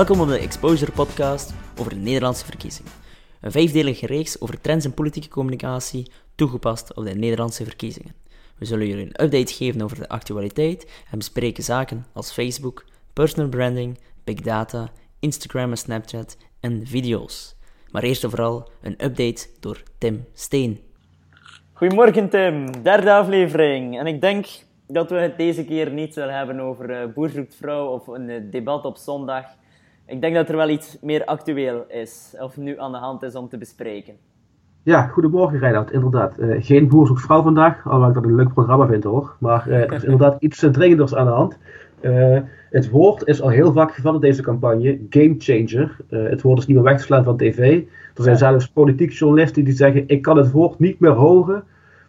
Welkom op de Exposure Podcast over de Nederlandse verkiezingen. Een vijfdelige reeks over trends in politieke communicatie toegepast op de Nederlandse verkiezingen. We zullen jullie een update geven over de actualiteit en bespreken zaken als Facebook, personal branding, big data, Instagram en Snapchat en video's. Maar eerst en vooral een update door Tim Steen. Goedemorgen Tim, derde aflevering. En ik denk dat we het deze keer niet zullen hebben over uh, of een eh, debat op zondag. Ik denk dat er wel iets meer actueel is, of nu aan de hand is om te bespreken. Ja, goedemorgen Reinhard, inderdaad. Uh, geen boer zoekt vrouw vandaag, alhoewel ik dat een leuk programma vind hoor. Maar er is inderdaad iets dringenders aan de hand. het woord is al heel vaak gevallen in deze campagne, game changer. het woord is niet meer weg te slaan van tv. Er zijn zelfs politiek journalisten die zeggen, ik kan het woord niet meer horen.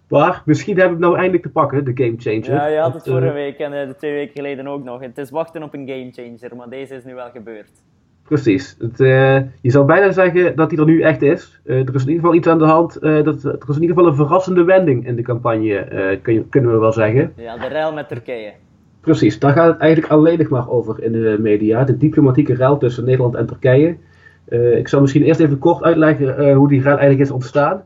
Maar misschien hebben we het nou eindelijk te pakken, de game changer. Ja, je had het vorige week en de twee weken geleden ook nog. Het is wachten op een game changer, maar deze is nu wel gebeurd. Precies. Het, uh, je zou bijna zeggen dat hij er nu echt is. Uh, er is in ieder geval iets aan de hand. Uh, dat, er is in ieder geval een verrassende wending in de campagne, kun, kunnen we wel zeggen. Ja, de ruil met Turkije. Precies, daar gaat het eigenlijk alleen maar over in de media. De diplomatieke ruil tussen Nederland en Turkije. ik zal misschien eerst even kort uitleggen hoe die ruil eigenlijk is ontstaan.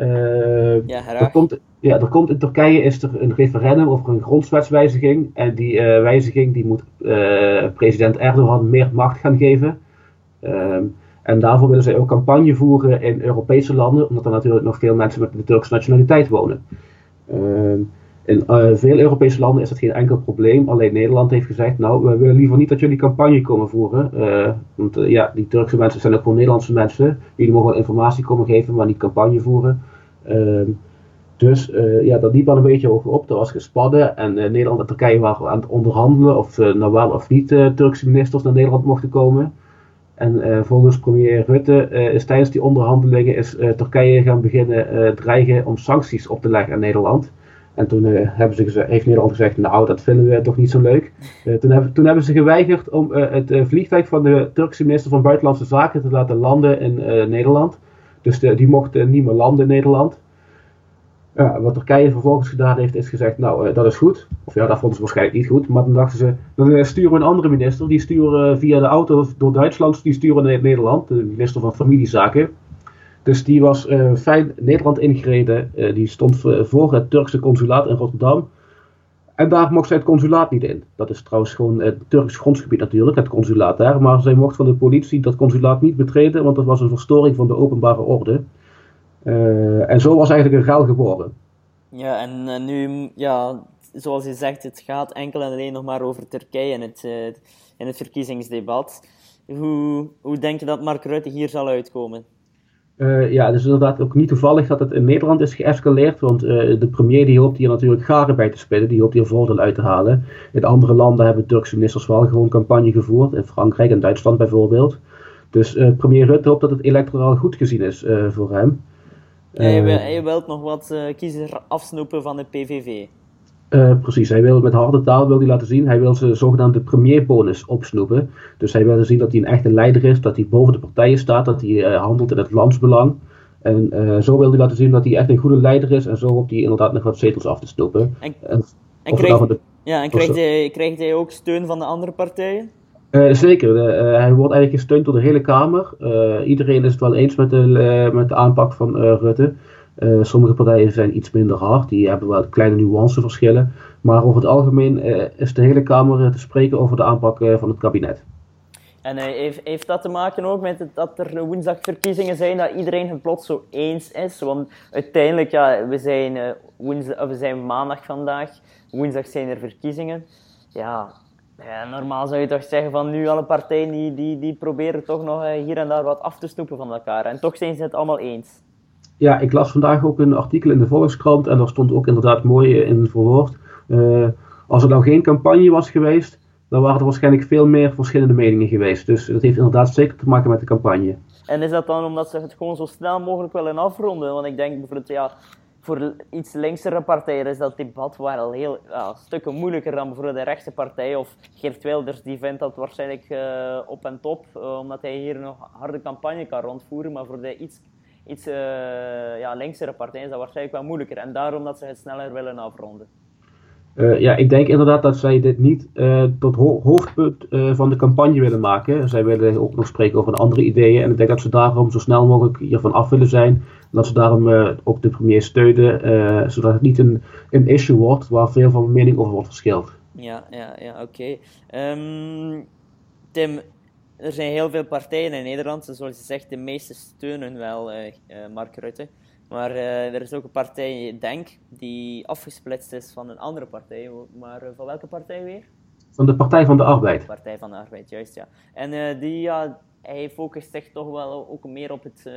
Uh, ja, er komt, ja, er komt in Turkije is er een referendum over een grondwetswijziging. En die uh, wijziging die moet uh, president Erdogan meer macht gaan geven. Ehm, en daarvoor willen zij ook campagne voeren in Europese landen, omdat er natuurlijk nog veel mensen met de Turkse nationaliteit wonen. Ehm, in veel Europese landen is dat geen enkel probleem. Alleen Nederland heeft gezegd, nou, we willen liever niet dat jullie campagne komen voeren. want ja, die Turkse mensen zijn ook gewoon Nederlandse mensen. Jullie mogen wel informatie komen geven, maar niet campagne voeren. Ehm, dus ja, dat liep wel een beetje hoger op. Er was gespannen en Nederland en Turkije waren aan het onderhandelen of nou wel of niet Turkse ministers naar Nederland mochten komen. En volgens premier Rutte is tijdens die onderhandelingen is Turkije gaan beginnen dreigen om sancties op te leggen aan Nederland. En toen hebben ze gezegd, heeft Nederland gezegd, nou dat vinden we toch niet zo leuk. toen, hebben, toen hebben ze geweigerd om het vliegtuig van de Turkse minister van Buitenlandse Zaken te laten landen in Nederland. Dus die mochten niet meer landen in Nederland. Wat Turkije vervolgens gedaan heeft, is gezegd, nou, dat is goed. Of ja, dat vonden ze waarschijnlijk niet goed. Maar dan dachten ze, dan sturen we een andere minister. Die sturen via de auto door Duitsland, die sturen naar Nederland. De minister van Familiezaken. Dus die was fijn Nederland ingereden. die stond voor het Turkse consulaat in Rotterdam. En daar mocht zij het consulaat niet in. Dat is trouwens gewoon het Turks grondgebied natuurlijk, het consulaat daar. Maar zij mocht van de politie dat consulaat niet betreden, want dat was een verstoring van de openbare orde. En zo was eigenlijk een ruil geboren. Ja, en nu, ja, zoals je zegt, het gaat enkel en alleen nog maar over Turkije in het, uh, in het verkiezingsdebat. Hoe, hoe denk je dat Mark Rutte hier zal uitkomen? Uh, ja, dus inderdaad ook niet toevallig dat het in Nederland is geëscaleerd. Want uh, de premier die hoopt hier natuurlijk garen bij te spelen. Die hoopt hier voordeel uit te halen. In andere landen hebben Turkse ministers wel gewoon campagne gevoerd. In Frankrijk en Duitsland bijvoorbeeld. Dus uh, premier Rutte hoopt dat het electoraal goed gezien is voor hem. Ja, je, wil, je wilt nog wat kiezers afsnoepen van de PVV. Uh, precies, hij wil met harde taal wil hij laten zien, hij wil zijn zogenaamde premierbonus opsnoepen. Dus hij wil laten zien dat hij een echte leider is, dat hij boven de partijen staat, dat hij uh, handelt in het landsbelang. En uh, zo wil hij laten zien dat hij echt een goede leider is en zo hoopt hij inderdaad nog wat zetels af te snoepen. En, en, en krijgt, de, ja, en krijgt, hij, krijgt hij ook steun van de andere partijen? zeker, hij wordt eigenlijk gesteund door de hele Kamer. iedereen is het wel eens met de, met de aanpak van Rutte. Uh, sommige partijen zijn iets minder hard, die hebben wel kleine nuanceverschillen. Maar over het algemeen uh, is de hele Kamer te spreken over de aanpak van het kabinet. En heeft, heeft dat te maken ook met dat er woensdag verkiezingen zijn, dat iedereen het plots zo eens is? Want uiteindelijk, ja, we zijn, woensdag, we zijn maandag vandaag, woensdag zijn er verkiezingen. Ja, normaal zou je toch zeggen van nu alle partijen die, die, die proberen toch nog hier en daar wat af te snoepen van elkaar. En toch zijn ze het allemaal eens. Ja, ik las vandaag ook een artikel in de Volkskrant en daar stond ook inderdaad mooi in verwoord. Uh, als er nou geen campagne was geweest, dan waren er waarschijnlijk veel meer verschillende meningen geweest. Dus dat heeft inderdaad zeker te maken met de campagne. En is dat dan omdat ze het gewoon zo snel mogelijk willen afronden? Want ik denk bijvoorbeeld, ja, voor iets linksere partijen is dat debat wel heel ja, stukken moeilijker dan bijvoorbeeld de rechtse partij. Of Geert Wilders, die vindt dat waarschijnlijk uh, op en top, omdat hij hier nog harde campagne kan rondvoeren. Maar voor de iets iets uh, ja, linksere partijen is dat waarschijnlijk wel moeilijker. En daarom dat ze het sneller willen afronden. Uh, ja, ik denk inderdaad dat zij dit niet uh, tot ho hoofdpunt uh, van de campagne willen maken. Zij willen ook nog spreken over andere ideeën. En ik denk dat ze daarom zo snel mogelijk hiervan af willen zijn. En dat ze daarom ook de premier steunen, zodat het niet een, een issue wordt waar veel van mening over wordt verschild. Ja, ja, ja oké. Okay. Um, Tim, er zijn heel veel partijen in Nederland. Zoals je zegt, de meeste steunen wel Mark Rutte. Maar uh, er is ook een partij, Denk, die afgesplitst is van een andere partij. Maar uh, van welke partij weer? Van de Partij van de Arbeid. Partij van de Arbeid, juist ja. En die, ja, hij focust zich toch wel ook meer op het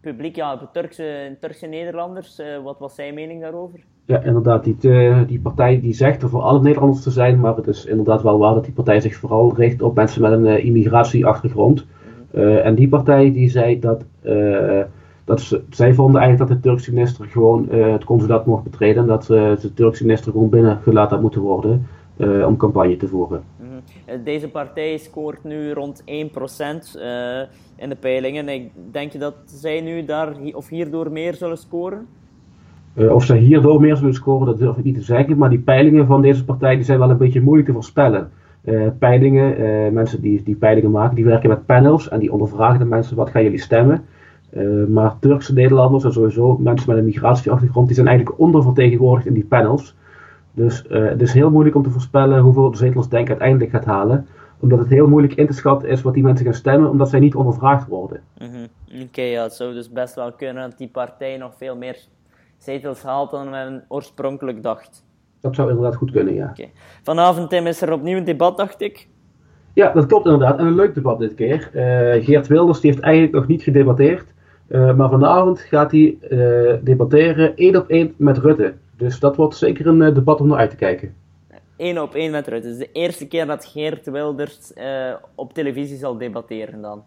publiek, ja, op de Turkse, Turkse Nederlanders. wat was zijn mening daarover? Ja, inderdaad. Die, die partij die zegt er voor alle Nederlanders te zijn, maar het is inderdaad wel waar dat die partij zich vooral richt op mensen met een immigratieachtergrond. Mm -hmm. en die partij die zei dat dat ze, zij vonden eigenlijk dat de Turkse minister gewoon het consulaat mocht betreden en dat de Turkse minister gewoon binnengelaten had moeten worden om campagne te voeren. -hmm. Deze partij scoort nu rond 1% in de peilingen. Denk je dat zij nu daar of hierdoor meer zullen scoren? Of zij hierdoor meer zullen scoren, dat durf ik niet te zeggen. Maar die peilingen van deze partij die zijn wel een beetje moeilijk te voorspellen. peilingen, mensen die, die peilingen maken, die werken met panels en die ondervragen de mensen wat gaan jullie stemmen. Maar Turkse Nederlanders en sowieso mensen met een migratieachtergrond, die zijn eigenlijk ondervertegenwoordigd in die panels. Dus het is heel moeilijk om te voorspellen hoeveel de zetels Denk uiteindelijk gaat halen. Omdat het heel moeilijk in te schatten is wat die mensen gaan stemmen, omdat zij niet ondervraagd worden. -hmm. Oké, ja, het zou dus best wel kunnen dat die partij nog veel meer zetels haalt dan men oorspronkelijk dacht. Dat zou inderdaad goed kunnen, ja. Okay. Vanavond, Tim, is er opnieuw een debat, dacht ik. Ja, dat klopt inderdaad. En een leuk debat dit keer. Uh, Geert Wilders die heeft eigenlijk nog niet gedebatteerd. Uh, maar vanavond gaat hij uh, debatteren één op één met Rutte. Dus dat wordt zeker een debat om naar uit te kijken. Eén op één met Rutte. Het is de eerste keer dat Geert Wilders op televisie zal debatteren dan.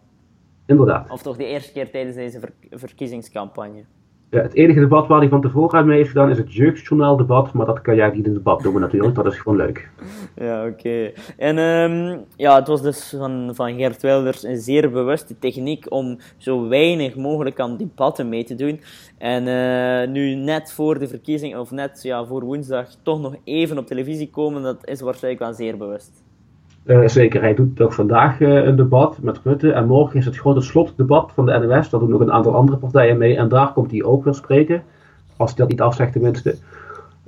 Inderdaad. Of toch de eerste keer tijdens deze ver verkiezingscampagne. Ja, het enige debat waar hij van tevoren mee heeft gedaan is het jeugdjournaal debat, maar dat kan jij niet in debat doen natuurlijk, dat is gewoon leuk. Ja, oké. En um, ja, het was dus van, van Gert Wilders een zeer bewuste techniek om zo weinig mogelijk aan debatten mee te doen. En uh, nu net voor de verkiezing, of net ja, voor woensdag, toch nog even op televisie komen, dat is waarschijnlijk wel zeer bewust. Uh, zeker, hij doet toch vandaag uh, een debat met Rutte. En morgen is het grote slotdebat van de NOS. Daar doen nog een aantal andere partijen mee. En daar komt hij ook weer spreken. Als hij dat niet afzegt tenminste.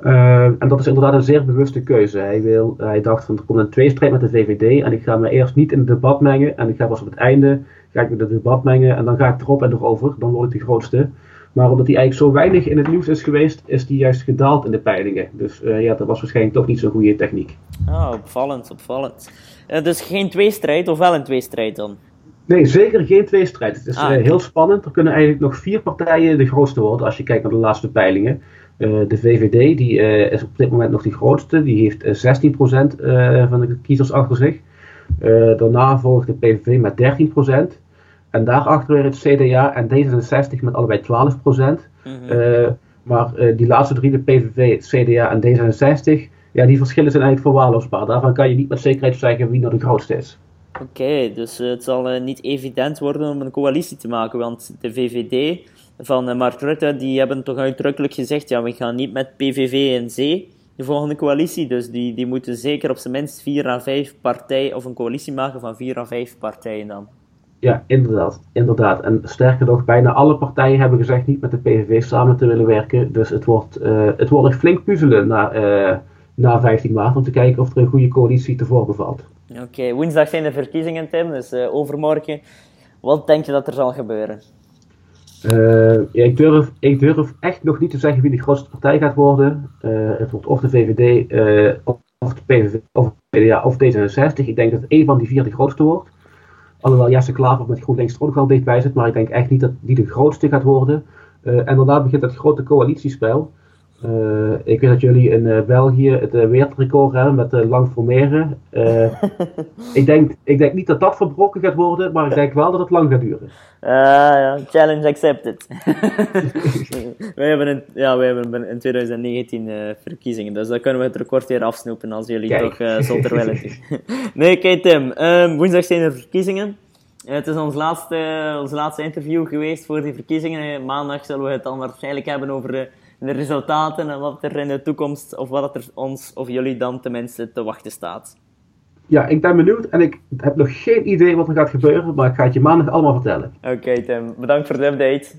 Uh, en dat is inderdaad een zeer bewuste keuze. Hij, wil, hij dacht van er komt een tweestrijd met de VVD. En ik ga me eerst niet in het debat mengen. En ik ga pas op het einde ga ik me in het debat mengen. En dan ga ik erop en erover. Dan word ik de grootste. Maar omdat hij eigenlijk zo weinig in het nieuws is geweest, is hij juist gedaald in de peilingen. Dus uh, ja, dat was waarschijnlijk toch niet zo'n goede techniek. Ah, opvallend, opvallend. Uh, dus geen tweestrijd, of wel een tweestrijd dan? Nee, zeker geen tweestrijd. Het is ah, uh, heel spannend. Er kunnen eigenlijk nog vier partijen de grootste worden als je kijkt naar de laatste peilingen. de VVD die, is op dit moment nog de grootste. Die heeft 16% van de kiezers achter zich. daarna volgt de PVV met 13%. En daarachter weer het CDA en D66 met allebei 12 procent. Mm -hmm. uh, maar uh, die laatste drie, de PVV, CDA en D66, ja, die verschillen zijn eigenlijk verwaarloosbaar. Daarvan kan je niet met zekerheid zeggen wie nou de grootste is. Oké, okay, dus uh, het zal niet evident worden om een coalitie te maken, want de VVD van Mark Rutte, die hebben toch uitdrukkelijk gezegd, ja, we gaan niet met PVV en C de volgende coalitie. Dus die, die moeten zeker op zijn minst vier à vijf partijen, of een coalitie maken van vier à vijf partijen dan. Ja, inderdaad, inderdaad. En sterker nog, bijna alle partijen hebben gezegd niet met de PVV samen te willen werken. Dus het wordt, uh, het wordt echt flink puzzelen na, uh, na 15 maart om te kijken of er een goede coalitie te voorbevalt. Oké, okay, woensdag zijn de verkiezingen, Tim, dus uh, overmorgen. Wat denk je dat er zal gebeuren? ja, ik, durf, ik durf echt nog niet te zeggen wie de grootste partij gaat worden. het wordt of de VVD, of de PVV, of de PDA, of D66. Ik denk dat één van die vier de grootste wordt. Alhoewel Jesse Klaver met GroenLinks er ook wel dichtbij zit, maar ik denk echt niet dat die de grootste gaat worden. Uh, en daarna begint het grote coalitiespel. Uh, ik weet dat jullie in uh, België het uh, wereldrecord hebben met lang formeren. ik, denk, ik denk niet dat dat verbroken gaat worden, maar ik denk wel dat het lang gaat duren. ja, challenge accepted. wij, hebben in, ja, wij hebben in 2019 verkiezingen, dus dan kunnen we het record weer afsnoepen als jullie Kijk. toch zonder willen nee, kijk Tim, um, woensdag zijn er verkiezingen. Het is ons laatste, ons laatste interview geweest voor die verkiezingen. Maandag zullen we het dan waarschijnlijk hebben over de resultaten en wat er in de toekomst, of wat er ons of jullie dan tenminste te wachten staat. Ja, ik ben benieuwd en ik heb nog geen idee wat er gaat gebeuren, maar ik ga het je maandag allemaal vertellen. Oké Tim, bedankt voor de update.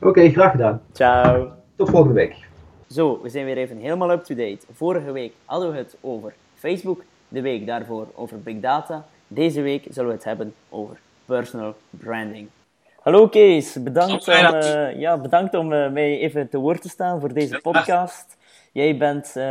Oké, graag gedaan. Ciao. Tot volgende week. Zo, we zijn weer even helemaal up-to-date. Vorige week hadden we het over Facebook, de week daarvoor over Big Data. Deze week zullen we het hebben over personal branding. Hallo Kees, bedankt om, uh, ja, bedankt om uh, mij even te woord te staan voor deze podcast. Jij bent, uh,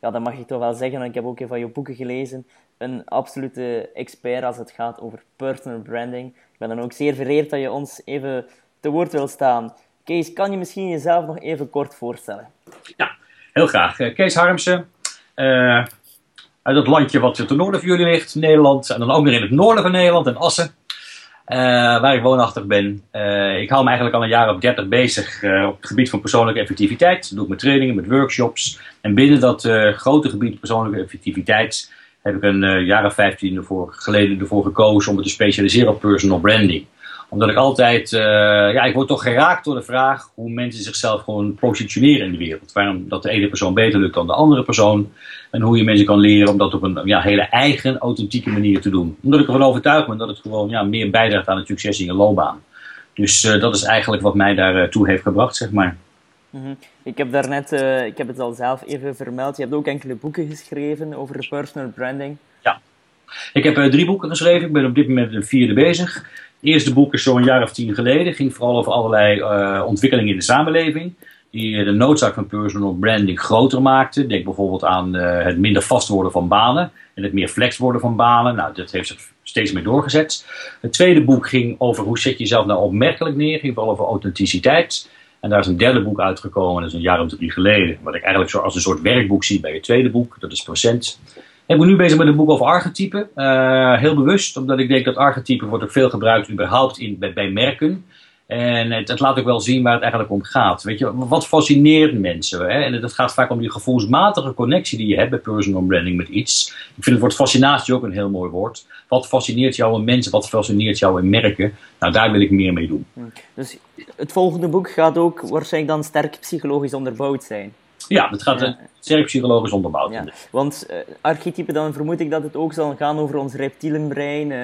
ja, dat mag ik toch wel zeggen, ik heb ook even van je boeken gelezen, een absolute expert als het gaat over personal branding. Ik ben dan ook zeer vereerd dat je ons even te woord wil staan. Kees, kan je misschien jezelf nog even kort voorstellen? Ja, heel graag. Kees Harmsen, uit het landje wat ten noorden van jullie ligt, Nederland. En dan ook weer in het noorden van Nederland, in Assen. Uh, waar ik woonachtig ben. Uh, ik hou me eigenlijk al een jaar of 30 bezig uh, op het gebied van persoonlijke effectiviteit. Dat doe ik met trainingen, met workshops. En binnen dat grote gebied persoonlijke effectiviteit heb ik een jaar of 15 ervoor, geleden ervoor gekozen om me te specialiseren op personal branding omdat ik altijd, uh, ja, ik word toch geraakt door de vraag hoe mensen zichzelf gewoon positioneren in de wereld. Waarom dat de ene persoon beter lukt dan de andere persoon. En hoe je mensen kan leren om dat op een ja, hele eigen, authentieke manier te doen. Omdat ik ervan overtuigd ben dat het gewoon ja, meer bijdraagt aan het succes in je loopbaan. Dus uh, dat is eigenlijk wat mij daartoe heeft gebracht, zeg maar. -hmm. Ik heb daarnet, uh, ik heb het al zelf even vermeld, je hebt ook enkele boeken geschreven over personal branding. Ik heb drie boeken geschreven, ik ben op dit moment de vierde bezig eerste boek is zo'n jaar of tien geleden. Ging vooral over allerlei uh, ontwikkelingen in de samenleving. Die de noodzaak van personal branding groter maakte. Denk bijvoorbeeld aan het minder vast worden van banen. En het meer flex worden van banen. Nou, dat heeft zich steeds meer doorgezet. Het tweede boek ging over hoe zet je jezelf nou opmerkelijk neer. Ging vooral over authenticiteit. En daar is een derde boek uitgekomen, dat is een jaar of drie geleden. Wat ik eigenlijk zo als een soort werkboek zie bij het tweede boek. Dat is Procent. Ik ben nu bezig met een boek over archetypen. Uh, heel bewust, omdat ik denk dat archetypen wordt ook veel gebruikt überhaupt in, bij, merken. En het, laat ook wel zien waar het eigenlijk om gaat. Weet je, wat fascineert mensen? Hè? En het gaat vaak om die gevoelsmatige connectie die je hebt bij personal branding met iets. Ik vind het woord fascinatie ook een heel mooi woord. Wat fascineert jou in mensen? Wat fascineert jou in merken? Nou, daar wil ik meer mee doen. Dus het volgende boek gaat ook waarschijnlijk dan sterk psychologisch onderbouwd zijn. Ja, het gaat ja. sterk psychologisch onderbouwd. Ja, want uh, archetypen, dan vermoed ik dat het ook zal gaan over ons reptielenbrein, uh,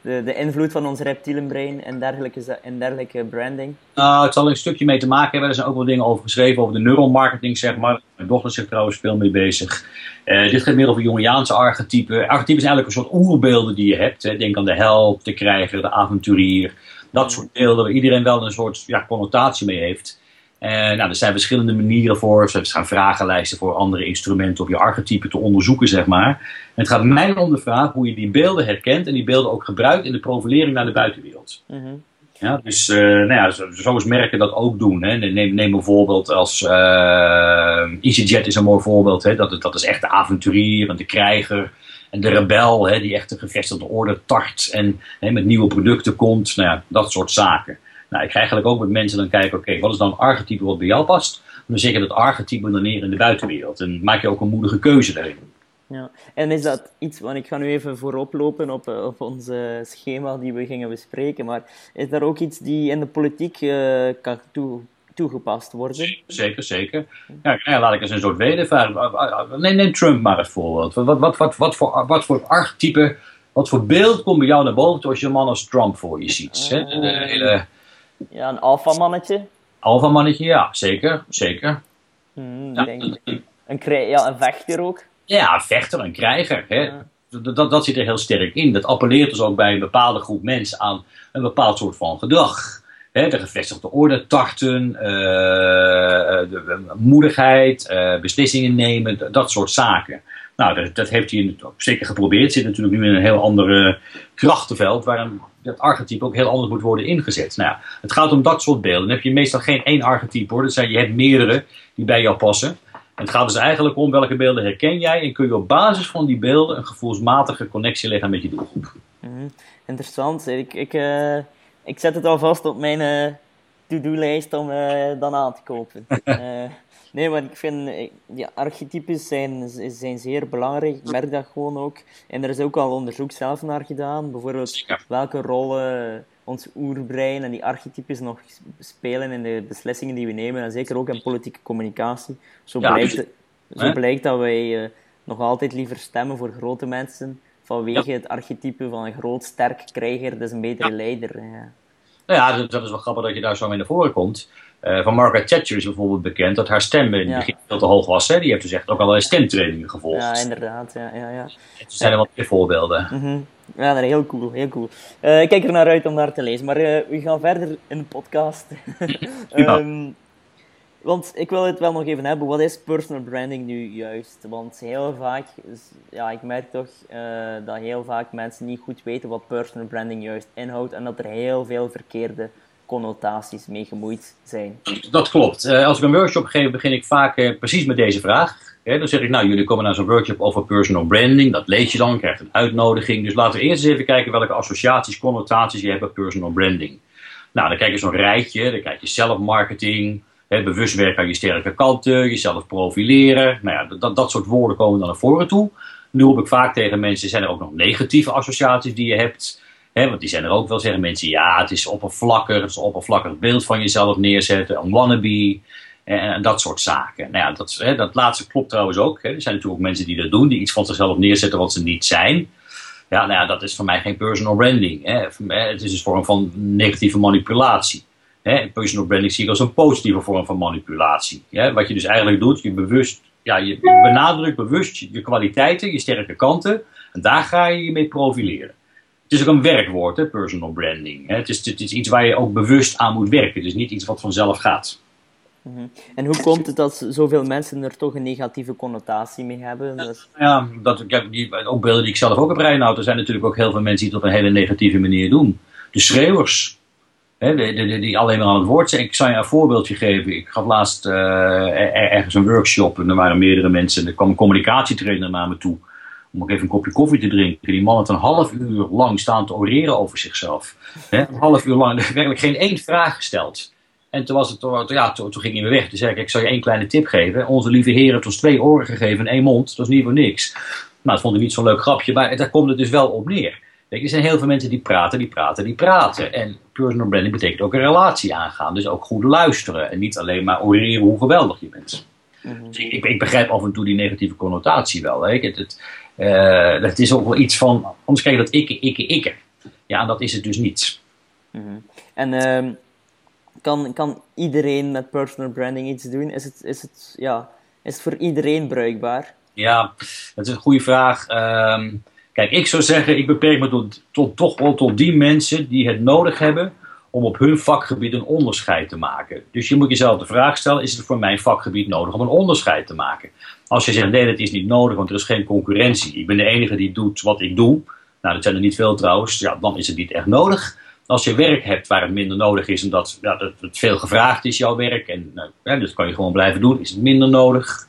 de, de invloed van ons reptielenbrein en dergelijke, en dergelijke branding. Nou, het zal er een stukje mee te maken hebben. Er zijn ook wel dingen over geschreven, over de neuromarketing, zeg maar. Mijn dochter is zich trouwens veel mee bezig. Uh, dit gaat meer over Jungiaanse archetypen. Archetypen zijn eigenlijk een soort oerbeelden die je hebt. Hè. Denk aan de held, de krijger, de avonturier. Dat soort beelden waar iedereen wel een soort ja, connotatie mee heeft. Eh, nou, er zijn verschillende manieren voor. Er zijn vragenlijsten voor andere instrumenten om je archetypen te onderzoeken, zeg maar. En het gaat mij om de vraag hoe je die beelden herkent en die beelden ook gebruikt in de profilering naar de buitenwereld. Mm Ja, dus uh, nou ja, zo, zo is merken dat ook doen. Hè. Neem, neem een voorbeeld als uh, EasyJet is een mooi voorbeeld. Hè. Dat, dat is echt de avonturier en de krijger en de rebel hè, die echt de gevestigde orde tart en hè, met nieuwe producten komt. Nou ja, dat soort zaken. Nou, ik ga eigenlijk ook met mensen dan kijken, oké, wat is dan een archetype wat bij jou past? Dan zeg je dat archetype dan neer in de buitenwereld. En maak je ook een moedige keuze daarin. Ja, en is dat iets, want ik ga nu even voorop lopen op, eh, op ons schema die we gingen bespreken, maar is er ook iets die in de politiek uh, kan toe, toegepast worden? Zeker, zeker. Ja, ja, laat ik eens een soort wedervraag. Neem, neem Trump maar als voorbeeld. Wat, wat, wat, wat, voor, wat voor archetype, wat voor beeld komt bij jou naar boven als je een man als Trump voor je ziet? Uh, de hele ja, een alfamannetje. Alfamannetje, ja, zeker. zeker. Hmm, ja. Denk, een, ja, een vechter ook. Ja, een vechter, een krijger. Hè. Ja. Dat, dat, dat zit er heel sterk in. Dat appelleert dus ook bij een bepaalde groep mensen aan een bepaald soort van gedrag. Hè, de gevestigde orde, tarten, uh, de, moedigheid, uh, beslissingen nemen, dat soort zaken. Nou, dat, dat, heeft hij zeker geprobeerd. Zit natuurlijk nu in een heel ander krachtenveld, waarin dat archetype ook heel anders moet worden ingezet. Nou ja, het gaat om dat soort beelden. Dan heb je meestal geen één archetype hoor. Dat zijn, je hebt meerdere die bij jou passen. En het gaat dus eigenlijk om welke beelden herken jij en kun je op basis van die beelden een gevoelsmatige connectie leggen met je doelgroep. Mm Interessant. Ik, ik, uh, ik zet het alvast op mijn uh, to-do-lijst om uh, dan aan te kopen. Nee, maar ik vind, ja, archetypes zijn, zijn zeer belangrijk. Ik merk dat gewoon ook. En er is ook al onderzoek zelf naar gedaan. Bijvoorbeeld, welke rollen ons oerbrein en die archetypes nog spelen in de beslissingen die we nemen. En zeker ook in politieke communicatie. Zo, blijkt, dus, zo blijkt dat wij uh, nog altijd liever stemmen voor grote mensen vanwege het archetype van een groot, sterk krijger, dus een betere leider. Ja. Nou ja, dat, is wel grappig dat je daar zo mee naar voren komt. Uh, van Margaret Thatcher is bijvoorbeeld bekend dat haar stem in het begin veel te hoog was. Hè? Die heeft dus echt ook allerlei stemtrainingen gevolgd. Ja, inderdaad. Ja, ja, ja. Er zijn er wat meer voorbeelden. Mm -hmm. Ja, dat is heel cool. Heel cool. Uh, ik kijk er naar uit om daar te lezen. Maar uh, we gaan verder in de podcast. um, want ik wil het wel nog even hebben. Wat is personal branding nu juist? Want heel vaak, ja, ik merk toch dat heel vaak mensen niet goed weten wat personal branding juist inhoudt. En dat er heel veel verkeerde connotaties mee gemoeid zijn. Dat klopt. Uh, als ik een workshop geef, begin ik vaak uh, precies met deze vraag. dan zeg ik, nou, jullie komen naar zo'n workshop over personal branding. Dat lees je dan, krijgt een uitnodiging. Dus laten we eerst eens even kijken welke associaties, connotaties je hebt met personal branding. Nou, dan kijk je zo'n rijtje. Dan kijk je zelfmarketing, bewust werken aan je sterke kanten, jezelf profileren. Nou ja, dat, dat soort woorden komen dan naar voren toe. Nu roep ik vaak tegen mensen, zijn er ook nog negatieve associaties die je hebt? Want die zijn er ook wel, zeggen mensen, ja, het is oppervlakkig, het is een oppervlakkig beeld van jezelf neerzetten, een wannabe, en, dat soort zaken. Nou ja, dat, dat laatste klopt trouwens ook. er zijn natuurlijk ook mensen die dat doen, die iets van zichzelf neerzetten wat ze niet zijn. Ja, nou ja, dat is voor mij geen personal branding. Het is een vorm van negatieve manipulatie. Personal branding zie ik als een positieve vorm van manipulatie. wat je dus eigenlijk doet, je, bewust, ja, je benadrukt bewust je, kwaliteiten, je sterke kanten. En daar ga je je mee profileren. Het is ook een werkwoord, hè, personal branding. Hè. Het, is, het is iets waar je ook bewust aan moet werken. Het is niet iets wat vanzelf gaat. Mhm. En hoe komt het dat zoveel mensen er toch een negatieve connotatie mee hebben? Dus... Ja, dat, ik heb die, ook beelden die ik zelf ook heb rijden. Er zijn natuurlijk ook heel veel mensen die het op een hele negatieve manier doen. De schreeuwers, Hè, die alleen maar aan het woord zijn. Ik zal je een voorbeeldje geven. Ik gaf laatst uh, ergens een workshop en er waren meerdere mensen. En er kwam een communicatietrainer naar me toe om ook even een kopje koffie te drinken. Die man had een half uur lang staan te oreren over zichzelf. Hè? Een half uur lang, werkelijk geen één vraag gesteld. En toen, was het, ja, toen, toen ging hij weer weg. Toen zei ik, ik zal je één kleine tip geven. Onze lieve heer heeft ons twee oren gegeven en één mond. Dat is niet voor niks. Nou, dat vond ik niet zo'n leuk grapje, maar daar komt het dus wel op neer. Kijk, er zijn heel veel mensen die praten, die praten, die praten. En personal branding betekent ook een relatie aangaan. Dus ook goed luisteren. En niet alleen maar oreren hoe geweldig je bent. Mhm. dus ik, ik, begrijp af en toe die negatieve connotatie wel. Hè. Het, het, uh, het, is ook wel iets van, anders krijg je dat ikke, ikke, ikke. Ja, en dat is het dus niet. Mm -hmm. En uh, kan, kan iedereen met personal branding iets doen? Is het, is het, ja, is het voor iedereen bruikbaar? Ja, dat is een goede vraag. Uh, Kijk, ik zou zeggen, ik beperk me tot, tot, toch wel tot die mensen die het nodig hebben om op hun vakgebied een onderscheid te maken. Dus je moet jezelf de vraag stellen, is het voor mijn vakgebied nodig om een onderscheid te maken? Als je zegt, nee, dat is niet nodig, want er is geen concurrentie. Ik ben de enige die doet wat ik doe. Nou, dat zijn er niet veel trouwens. Ja, dan is het niet echt nodig. Als je werk hebt waar het minder nodig is, omdat ja, het veel gevraagd is, jouw werk, en nou, dat kan je gewoon blijven doen, is het minder nodig.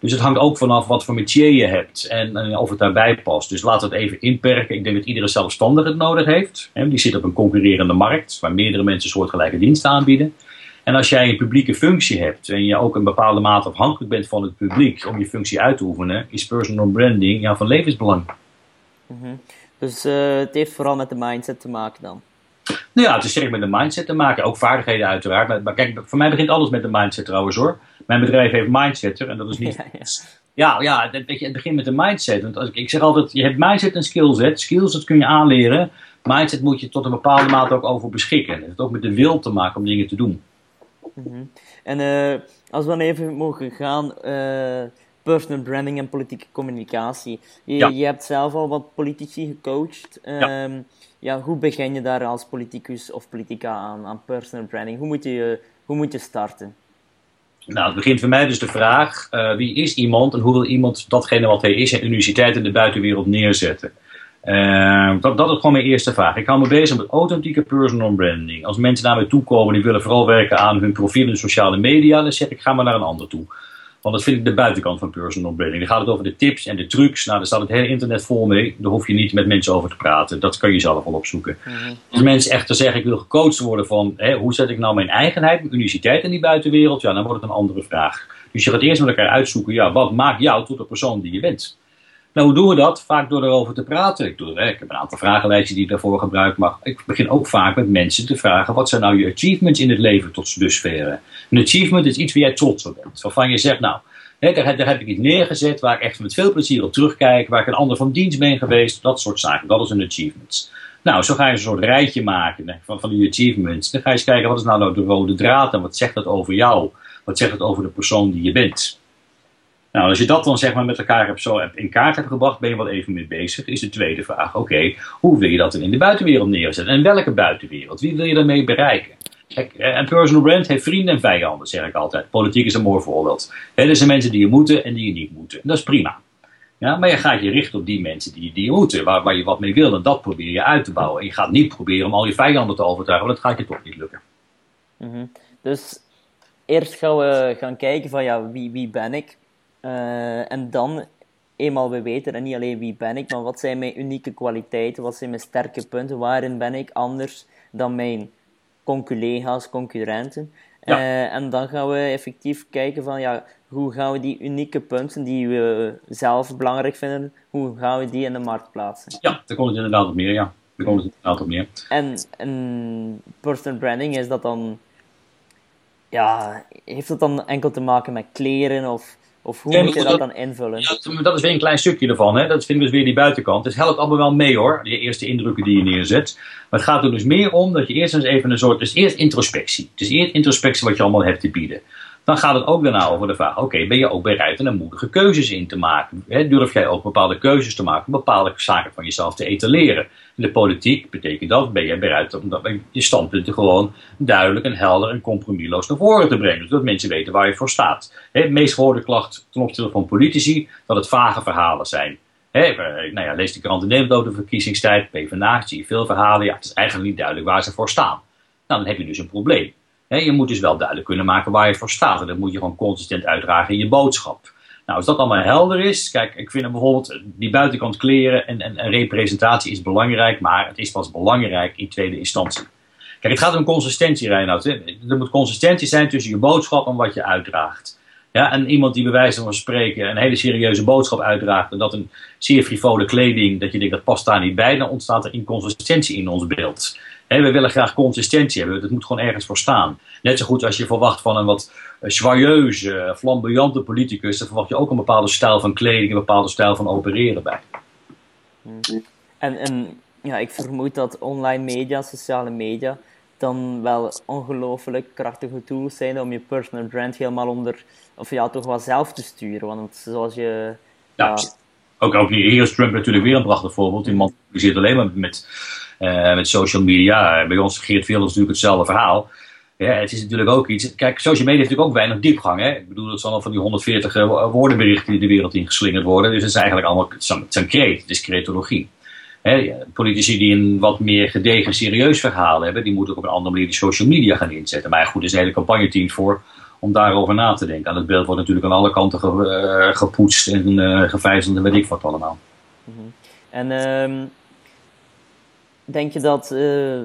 Dus het hangt ook vanaf wat voor métier je hebt en, of het daarbij past. Dus we het even inperken. Ik denk dat iedere zelfstandige het nodig heeft. Die zit op een concurrerende markt waar meerdere mensen soortgelijke diensten aanbieden. En als jij een publieke functie hebt en je ook een bepaalde mate afhankelijk bent van het publiek om je functie uit te oefenen, is personal branding ja, van levensbelang. Mhm. Dus uh, het heeft vooral met de mindset te maken dan? Nou ja, het is sterk met de mindset te maken. Ook vaardigheden uiteraard. Maar, kijk, voor mij begint alles met de mindset trouwens hoor. Mijn bedrijf heeft mindsetter en dat is niet... Ja, ja. ja, ja het begint met de mindset. Want als ik, ik zeg altijd, je hebt mindset en skillset. Skills, dat kun je aanleren. Mindset moet je tot een bepaalde mate ook over beschikken. Het heeft ook met de wil te maken om dingen te doen. Mhm. En uh, als we dan even mogen gaan... Uh, personal branding en politieke communicatie. Je, ja. je hebt zelf al wat politici gecoacht. Ja. Um, ja, hoe begin je daar als politicus of politica aan, aan personal branding? Hoe moet je, hoe moet je starten? Nou, het begint voor mij dus de vraag: uh, wie is iemand en hoe wil iemand datgene wat hij is en universiteit in de buitenwereld neerzetten? Uh, dat, dat is gewoon mijn eerste vraag. Ik hou me bezig met authentieke personal branding. Als mensen naar mij toe komen die willen vooral werken aan hun profiel in sociale media, dan zeg ik: ga maar naar een ander toe. Want dat vind ik de buitenkant van personal branding. Dan gaat het over de tips en de trucs. Nou, daar staat het hele internet vol mee. Daar hoef je niet met mensen over te praten. Dat kan je zelf wel opzoeken. Mhm. Als mensen echter zeggen, ik wil gecoacht worden van... Hè, hoe zet ik nou mijn eigenheid, mijn uniciteit in die buitenwereld? Ja, dan wordt het een andere vraag. Dus je gaat eerst met elkaar uitzoeken... Ja, wat maakt jou tot de persoon die je bent? Nou, hoe doen we dat? Vaak door erover te praten. Ik, doe, ik heb een aantal vragenlijstjes die ik daarvoor gebruik, maar ik begin ook vaak met mensen te vragen: wat zijn nou je achievements in het leven tot dusver? Een achievement is iets waar jij trots op bent. Waarvan je zegt, nou, daar, heb ik iets neergezet waar ik echt met veel plezier op terugkijk, waar ik een ander van dienst ben geweest, dat soort zaken. Dat is een achievement. Nou, zo ga je een soort rijtje maken van, van die achievements. Dan ga je eens kijken, wat is nou, nou de rode draad en wat zegt dat over jou? Wat zegt het over de persoon die je bent? Nou, als je dat dan zeg maar met elkaar hebt, zo in kaart hebt gebracht, ben je wat even mee bezig. Is de tweede vraag, oké, hoe wil je dat dan in de buitenwereld neerzetten? En welke buitenwereld? Wie wil je daarmee bereiken? Kijk, eh, een personal brand heeft vrienden en vijanden, zeg ik altijd. Politiek is een mooi voorbeeld. er zijn mensen die je moeten en die je niet moeten. Dat is prima. Ja, maar je gaat je richten op die mensen die, die je moeten, waar, waar je wat mee wil. En dat probeer je uit te bouwen. En je gaat niet proberen om al je vijanden te overtuigen, want dat gaat je toch niet lukken. Mhm. Dus eerst gaan we gaan kijken van ja, wie, wie ben ik? Uh, en dan, eenmaal we weten, en niet alleen wie ben ik, maar wat zijn mijn unieke kwaliteiten, wat zijn mijn sterke punten, waarin ben ik anders dan mijn conculega's, concurrenten. Ja. Uh, en dan gaan we effectief kijken van ja, hoe gaan we die unieke punten die we zelf belangrijk vinden, hoe gaan we die in de markt plaatsen? Ja, daar komt het inderdaad op meer, ja. Daar komt het inderdaad op meer. En, en personal branding, is dat dan, ja, heeft dat dan enkel te maken met kleren of of hoe moet je dat, dan invullen? Dat, dat, is weer een klein stukje ervan. Hè? Dat vind ik dus weer die buitenkant. Het helpt allemaal wel mee hoor, die eerste indrukken die je neerzet. Maar het gaat er dus meer om dat je eerst eens even een soort. Dus eerst introspectie. Dus eerst introspectie wat je allemaal hebt te bieden dan gaat het ook daarna over de vraag: oké, ben je ook bereid om moedige keuzes in te maken? durf jij ook bepaalde keuzes te maken, bepaalde zaken van jezelf te etaleren? In de politiek betekent dat, ben je bereid om je standpunten gewoon duidelijk en helder en compromisloos naar voren te brengen, zodat mensen weten waar je voor staat. de meest gehoorde klacht ten opzichte van politici, dat het vage verhalen zijn. He, nou ja, lees de krant in Nederland over de verkiezingstijd, PvdA, zie je veel verhalen. Ja, het is eigenlijk niet duidelijk waar ze voor staan. Nou, dan heb je dus een probleem je moet dus wel duidelijk kunnen maken waar je voor staat. En dat moet je gewoon consistent uitdragen in je boodschap. Nou, als dat allemaal helder is, kijk, ik vind bijvoorbeeld die buitenkant kleren en, en, en, representatie is belangrijk, maar het is pas belangrijk in tweede instantie. Kijk, het gaat om consistentie, Reinoud. Er moet consistentie zijn tussen je boodschap en wat je uitdraagt. Ja, en iemand die bij wijze van spreken een hele serieuze boodschap uitdraagt en dat een zeer frivole kleding, dat je denkt dat past daar niet bij, dan ontstaat er inconsistentie in ons beeld. We willen graag consistentie hebben. Dat moet gewoon ergens voor staan. Net zo goed als je verwacht van een wat eh, joyeuze, flamboyante politicus, dan verwacht je ook een bepaalde stijl van kleding, een bepaalde stijl van opereren bij. En, en ja, ik vermoed dat online media, sociale media, dan wel ongelooflijk krachtige tools zijn om je personal brand helemaal onder, of ja, toch wel zelf te sturen. Want zoals je. Ja, Ook, ook hier is Trump natuurlijk weer een prachtig voorbeeld. Die man zit alleen maar met uh, met social media. Bij ons Geert Wilders natuurlijk hetzelfde verhaal. Ja, het is natuurlijk ook iets. Kijk, social media heeft natuurlijk ook weinig diepgang. Hè? Ik bedoel, het zijn al van die 140 uh, woordenberichten die de wereld ingeslingerd worden. Dus het is eigenlijk allemaal. Het zijn kreet, het is cretologie. Hè, politici die een wat meer gedegen, serieus verhaal hebben, die moeten ook op een andere manier die social media gaan inzetten. Maar goed, er is een hele campagneteam voor om daarover na te denken. En het beeld wordt natuurlijk aan alle kanten ge, uh, gepoetst en uh, gevijzeld en weet ik wat allemaal. Mm -hmm. En um, Denk je dat uh,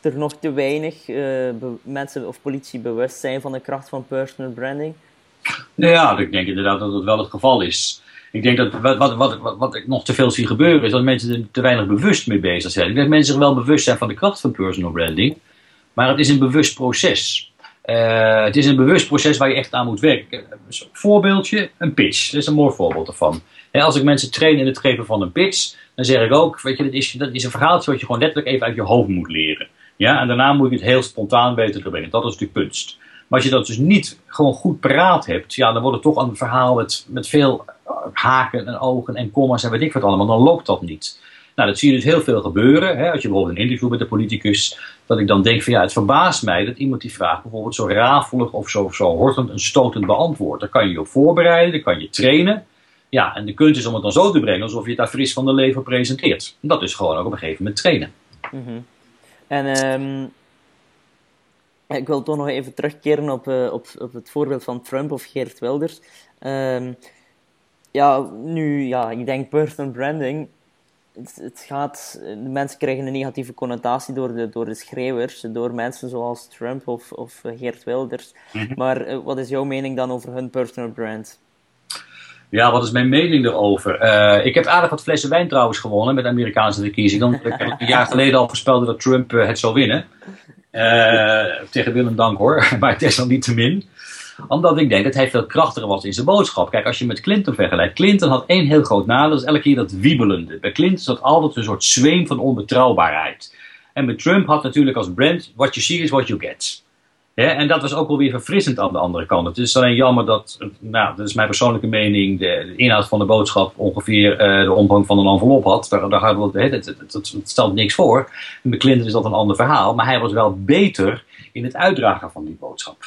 er nog te weinig mensen of politie bewust zijn van de kracht van personal branding? Nou ja, ik denk inderdaad dat dat wel het geval is. Ik denk dat wat, wat, wat, wat ik nog te veel zie gebeuren is dat mensen er te weinig bewust mee bezig zijn. Ik denk dat mensen zich wel bewust zijn van de kracht van personal branding, maar het is een bewust proces. Uh, het is een bewust proces waar je echt aan moet werken. Voorbeeldje, een pitch. Dat is een mooi voorbeeld ervan. als ik mensen train in het geven van een pitch, dan zeg ik ook, weet je, dat is, dat is een verhaaltje wat je gewoon letterlijk even uit je hoofd moet leren. Ja, en daarna moet je het heel spontaan weten te brengen. Dat is natuurlijk kunst. Maar als je dat dus niet gewoon goed paraat hebt, ja, dan wordt het toch een verhaal met, met veel haken en ogen en commas en weet ik wat allemaal. Dan loopt dat niet. Nou, dat zie je dus heel veel gebeuren. Hè? Als je bijvoorbeeld een interview met een politicus, dat ik dan denk van ja, het verbaast mij dat iemand die vraag bijvoorbeeld zo rafelig of zo, zo hortend en stotend beantwoordt. Daar kan je je op voorbereiden, daar kan je trainen. Ja, en de kunst is om het dan zo te brengen alsof je het daar fris van de lever presenteert. Dat is gewoon ook op een gegeven moment trainen. Mm En um, ik wil toch nog even terugkeren op, uh, op, op het voorbeeld van Trump of Geert Wilders. Um, ja, nu, ja, ik denk personal branding. Het, het, gaat, de mensen krijgen een negatieve connotatie door de, door de schreeuwers, door mensen zoals Trump of, of Geert Wilders. Mm -hmm. Maar uh, wat is jouw mening dan over hun personal brand? Ja, wat is mijn mening erover? Uh, ik heb aardig wat flessen wijn trouwens gewonnen met de Amerikaanse verkiezingen. Omdat ik een jaar geleden al voorspelde dat Trump uh, het zou winnen. Tegen Willem Dank hoor, maar desalniettemin. Omdat ik denk dat hij veel krachtiger was in zijn boodschap. Kijk, als je met Clinton vergelijkt. Clinton had één heel groot nadeel, dat is elke keer dat wiebelende. Bij Clinton zat altijd een soort zweem van onbetrouwbaarheid. En met Trump had natuurlijk als brand, what you see is what you get. Ja, en dat was ook wel weer verfrissend aan de andere kant. Het is alleen jammer dat, nou, dat is mijn persoonlijke mening, de, inhoud van de boodschap ongeveer uh, de omvang van een envelop had. Daar, daar we, het, het, het, het, stelt niks voor. En bij Clinton is dat een ander verhaal, maar hij was wel beter in het uitdragen van die boodschap.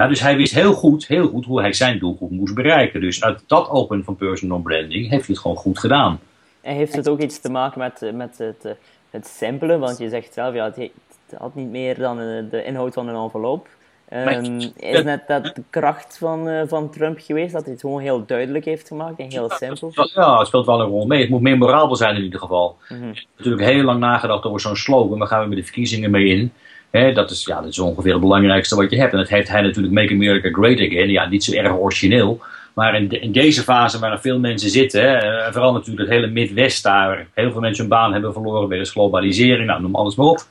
Ja, dus hij wist heel goed, heel goed hoe hij zijn doelgroep moest bereiken. Dus uit dat open van personal branding heeft hij het gewoon goed gedaan. En heeft het ook iets te maken met, met het, het simpele? Want je zegt zelf, ja, het, had niet meer dan de inhoud van een envelop. Um, is net dat de kracht van, uh, van Trump geweest, dat hij het gewoon heel duidelijk heeft gemaakt en heel simpel? Ja, het speelt wel een rol mee. Het moet memorabel zijn in ieder geval. Mm -hmm. natuurlijk heel lang nagedacht over zo'n slogan, waar gaan we met de verkiezingen mee in? Dat, is, ja, dat is ongeveer het belangrijkste wat je hebt. En dat heeft hij natuurlijk Make America Great Again. Ja, niet zo erg origineel. Maar in, de, deze fase waar veel mensen zitten, eh, vooral natuurlijk het hele Midwest daar, heel veel mensen hun baan hebben verloren wegens globalisering, nou, noem alles maar op.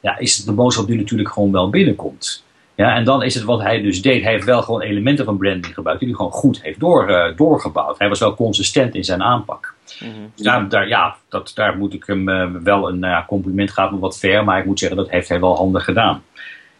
Ja, is de boodschap die natuurlijk gewoon wel binnenkomt. Ja, en dan is het wat hij dus deed. Hij heeft wel gewoon elementen van branding gebruikt die hij gewoon goed heeft door, doorgebouwd. Hij was wel consistent in zijn aanpak. Mm -hmm. dus daar, daar, ja, dat, daar moet ik hem uh, wel een uh, compliment gaat me wat ver, maar ik moet zeggen dat heeft hij wel handig gedaan.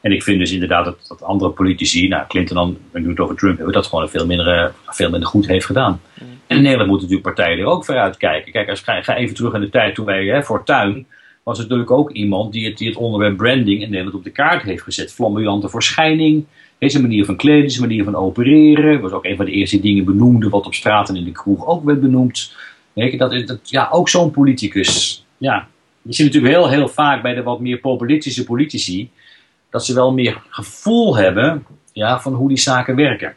En ik vind dus inderdaad dat, dat andere politici, nou Clinton dan, we het over Trump hebben, dat gewoon veel minder, veel minder goed heeft gedaan. Mm. En in Nederland moeten natuurlijk partijen er ook vooruit kijken. Kijk, als ik ga even terug in de tijd toen wij hè, voor tuin, was natuurlijk ook iemand die het, die het onderwerp branding in Nederland op de kaart heeft gezet. Flamboyante verschijning, deze manier van kleden, deze manier van opereren. was ook een van de eerste dingen benoemde wat op straat en in de kroeg ook werd benoemd. Weet je, dat, dat, ja, ook zo'n politicus. Ja, je ziet natuurlijk heel, heel vaak bij de wat meer populistische politici dat ze wel meer gevoel hebben ja, van hoe die zaken werken.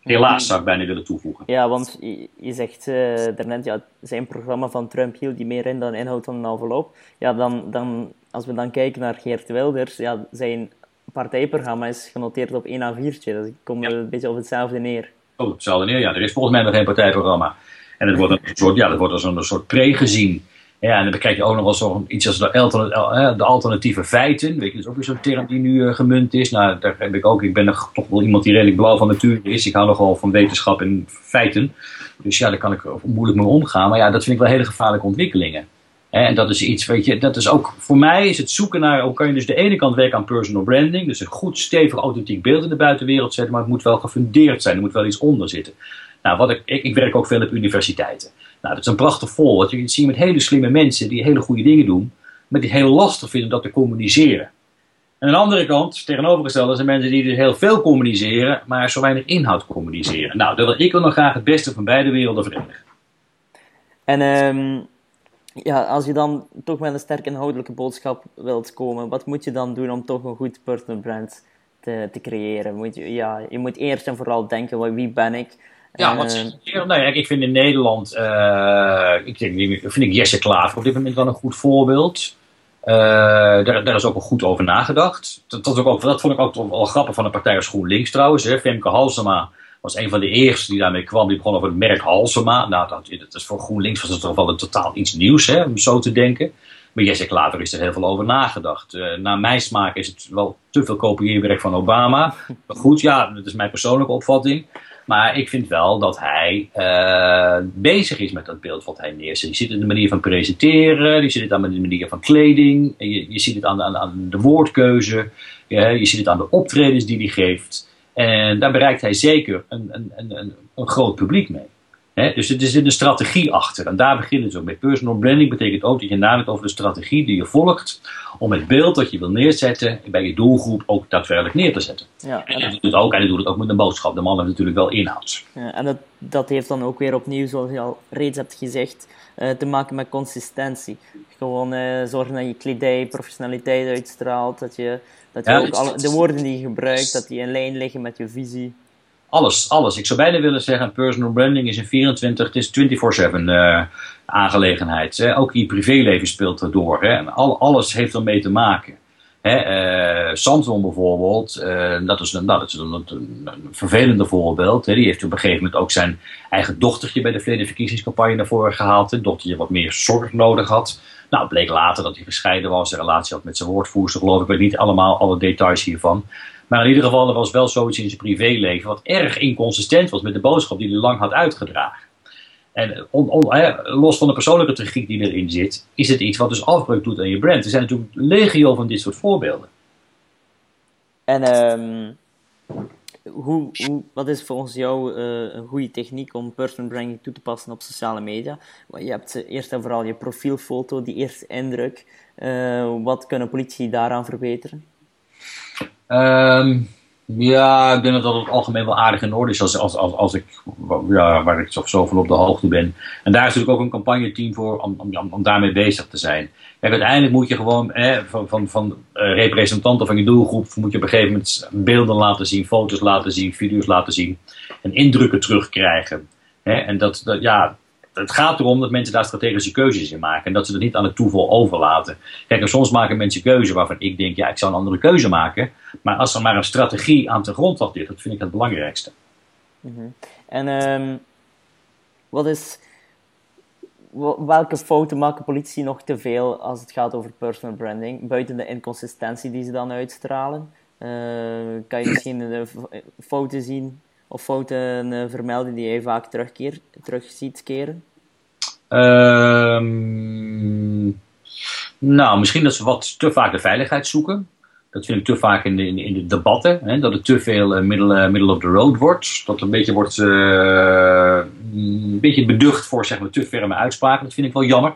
Helaas zou ik bijna willen toevoegen. Ja, want je, je zegt uh, daarnet, ja, zijn programma van Trump hield die meer in dan inhoud van een envelop. Ja, dan, dan, als we dan kijken naar Geert Wilders, ja, zijn partijprogramma is genoteerd op 1 A4'tje. Dus ik kom ja. een beetje op hetzelfde neer. Oh, hetzelfde neer, ja. Er is volgens mij nog geen partijprogramma. En het wordt een soort, ja, dat wordt als een soort pre gezien. Ja, en dan krijg je ook nog wel zo iets als de, alternatieve, de alternatieve feiten. Weet je, dat is ook weer zo'n term die nu uh, gemunt is. Nou, daar heb ik ook. Ik ben nog toch wel iemand die redelijk blauw van natuur is. Ik hou nogal van wetenschap en feiten. Dus ja, daar kan ik moeilijk mee omgaan. Maar ja, dat vind ik wel hele gevaarlijke ontwikkelingen. En dat is iets, weet je, dat is ook voor mij is het zoeken naar, hoe kan je dus de ene kant werken aan personal branding, dus een goed, stevig, authentiek beeld in de buitenwereld zetten, maar het moet wel gefundeerd zijn, er moet wel iets onder zitten. Nou, wat ik, ik, werk ook veel op universiteiten. Nou, dat is een prachtig voorbeeld. Je ziet met hele slimme mensen die hele goede dingen doen, maar die heel lastig vinden dat te communiceren. En aan de andere kant, tegenovergesteld, zijn mensen die dus heel veel communiceren, maar zo weinig inhoud communiceren. Nou, dat wil ik wil nog graag het beste van beide werelden verenigen. En um, ja, als je dan toch met een sterk inhoudelijke boodschap wilt komen, wat moet je dan doen om toch een goed personal brand te, te creëren? Moet je, ja, je moet eerst en vooral denken, wie ben ik? Ja, wat, uh, nou ik vind in Nederland, uh, ik denk, vind ik Jesse Klaver op dit moment wel een goed voorbeeld. Uh, daar, daar, is ook wel goed over nagedacht. Dat, dat, ook, dat vond ik ook wel grappig van de partij als GroenLinks trouwens. Hè. Femke Halsema was een van de eerste die daarmee kwam. Die begon over het merk Halsema. Nou, dat, dat is voor GroenLinks was het toch wel een totaal iets nieuws, hè, om zo te denken. Maar Jesse Klaver is er heel veel over nagedacht. Uh, naar mijn smaak is het wel te veel kopieerwerk van Obama. Maar goed, ja, dat is mijn persoonlijke opvatting. Maar ik vind wel dat hij uh, bezig is met dat beeld wat hij neerzet. Je ziet het in de manier van presenteren, je ziet het aan de manier van kleding, je, je ziet het aan, aan, aan de woordkeuze, je, je ziet het aan de optredens die hij geeft. En daar bereikt hij zeker een, een, een, een groot publiek mee. He, dus het is een strategie achter. En daar beginnen ze ook mee. Personal branding betekent ook dat je nadenkt over de strategie die je volgt. Om het beeld dat je wil neerzetten bij je doelgroep ook daadwerkelijk neer te zetten. Ja, en, en, dat doet ook, en doet het ook met een boodschap. De man heeft natuurlijk wel inhoud. Ja, en dat, dat heeft dan ook weer opnieuw, zoals je al reeds hebt gezegd, uh, te maken met consistentie. Gewoon uh, zorgen dat je kledij professionaliteit uitstraalt. Dat je, dat je ja, ook alle, de woorden die je gebruikt, dat die in lijn liggen met je visie alles, alles. Ik zou bijna willen zeggen, personal branding is een 24, het is 24-7 uh, aangelegenheid. Hè. Ook je privéleven speelt erdoor. Hè. En al, alles heeft ermee te maken. Hè, Samson bijvoorbeeld, dat is, een, nou, dat is een, een, vervelende voorbeeld. Hè. Die heeft op een gegeven moment ook zijn eigen dochtertje bij de verleden verkiezingscampagne naar voren gehaald. Een dochtertje wat meer zorg nodig had. Nou, bleek later dat hij gescheiden was, een relatie had met zijn woordvoerster, geloof ik. Ik weet niet allemaal alle details hiervan. Maar in ieder geval, er was wel zoiets in zijn privéleven wat erg inconsistent was met de boodschap die hij lang had uitgedragen. En on, los van de persoonlijke tragiek die erin zit, is het iets wat dus afbreuk doet aan je brand. Er zijn natuurlijk legio van dit soort voorbeelden. En um, hoe, wat is volgens jou uh, een goede techniek om personal branding toe te passen op sociale media? Je hebt eerst en vooral je profielfoto, die eerste indruk. Uh, wat kunnen politici daaraan verbeteren? Um, ja, ik denk dat dat het algemeen wel aardig in orde is als, als, als, als ik, ja, waar ik zoveel op de hoogte ben. En daar is natuurlijk ook een campagneteam voor om, om, om daarmee bezig te zijn. Kijk, uiteindelijk moet je gewoon hè, van, van, van uh, representanten van je doelgroep, moet je op een gegeven moment beelden laten zien, foto's laten zien, video's laten zien en indrukken terugkrijgen. Hè, en dat, dat, ja, het gaat erom dat mensen daar strategische keuzes in maken. En dat ze dat niet aan het toeval overlaten. Kijk, soms maken mensen keuzes waarvan ik denk, ja, ik zou een andere keuze maken. Maar als er maar een strategie aan de grondslag ligt, dat vind ik het belangrijkste. Mm En um, wat is, welke fouten maken politici nog te veel als het gaat over personal branding? Buiten de inconsistentie die ze dan uitstralen. Uh, kan je misschien de fouten zien of fouten uh, vermelden die je vaak terugkeer, terug ziet keren? Um, nou, misschien dat ze wat te vaak de veiligheid zoeken. Dat vind ik te vaak in de, in de debatten. Hè, dat het te veel uh, middle, middle of the road wordt. Dat een beetje wordt een beetje beducht voor zeg maar, te ferme uitspraken. Dat vind ik wel jammer.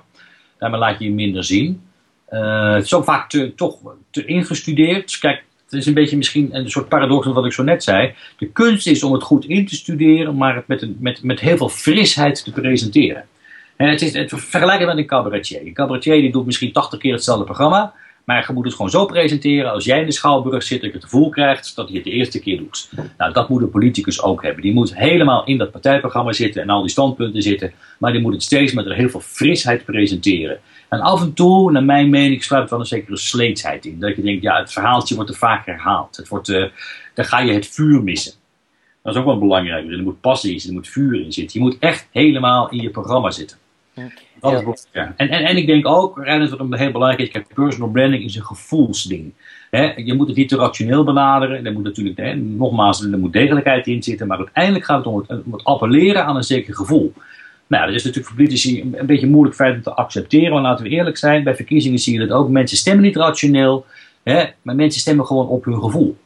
Daarmee laat je je minder zien. Het is ook vaak toch te ingestudeerd. Kijk, het is een beetje misschien een soort paradox van wat ik zo net zei. De kunst is om het goed in te studeren, maar het met, met, met heel veel frisheid te presenteren. En het is het vergelijken met een cabaretier. Een cabaretier die doet misschien 80 keer hetzelfde programma. Maar je moet het gewoon zo presenteren. Als jij in de schouwburg zit, dat je het gevoel krijgt dat hij het de eerste keer doet. Nou, dat moet een politicus ook hebben. Die moet helemaal in dat partijprogramma zitten en al die standpunten zitten. Maar die moet het steeds met heel veel frisheid presenteren. En af en toe, naar mijn mening, sluipt wel een zekere sleetsheid in. Dat je denkt, ja, het verhaaltje wordt te vaak herhaald. Het wordt, uh, dan ga je het vuur missen. Dat is ook wel belangrijk. Er moet passie in zitten, er moet vuur in zitten. Je moet echt helemaal in je programma zitten. Ja. ja. En, en, en ik denk ook, Reinhard, wat een heel belangrijk is, kijk, personal branding is een gevoelsding. He, je moet het niet te rationeel benaderen. Er moet natuurlijk, he, nogmaals, er moet degelijkheid in zitten. Maar uiteindelijk gaat het om het, om het appelleren aan een zeker gevoel. Nou, dat is natuurlijk voor politici een, een beetje moeilijk feit om te accepteren. Maar laten we eerlijk zijn, bij verkiezingen zie je dat ook. Mensen stemmen niet rationeel, hè, maar mensen stemmen gewoon op hun gevoel.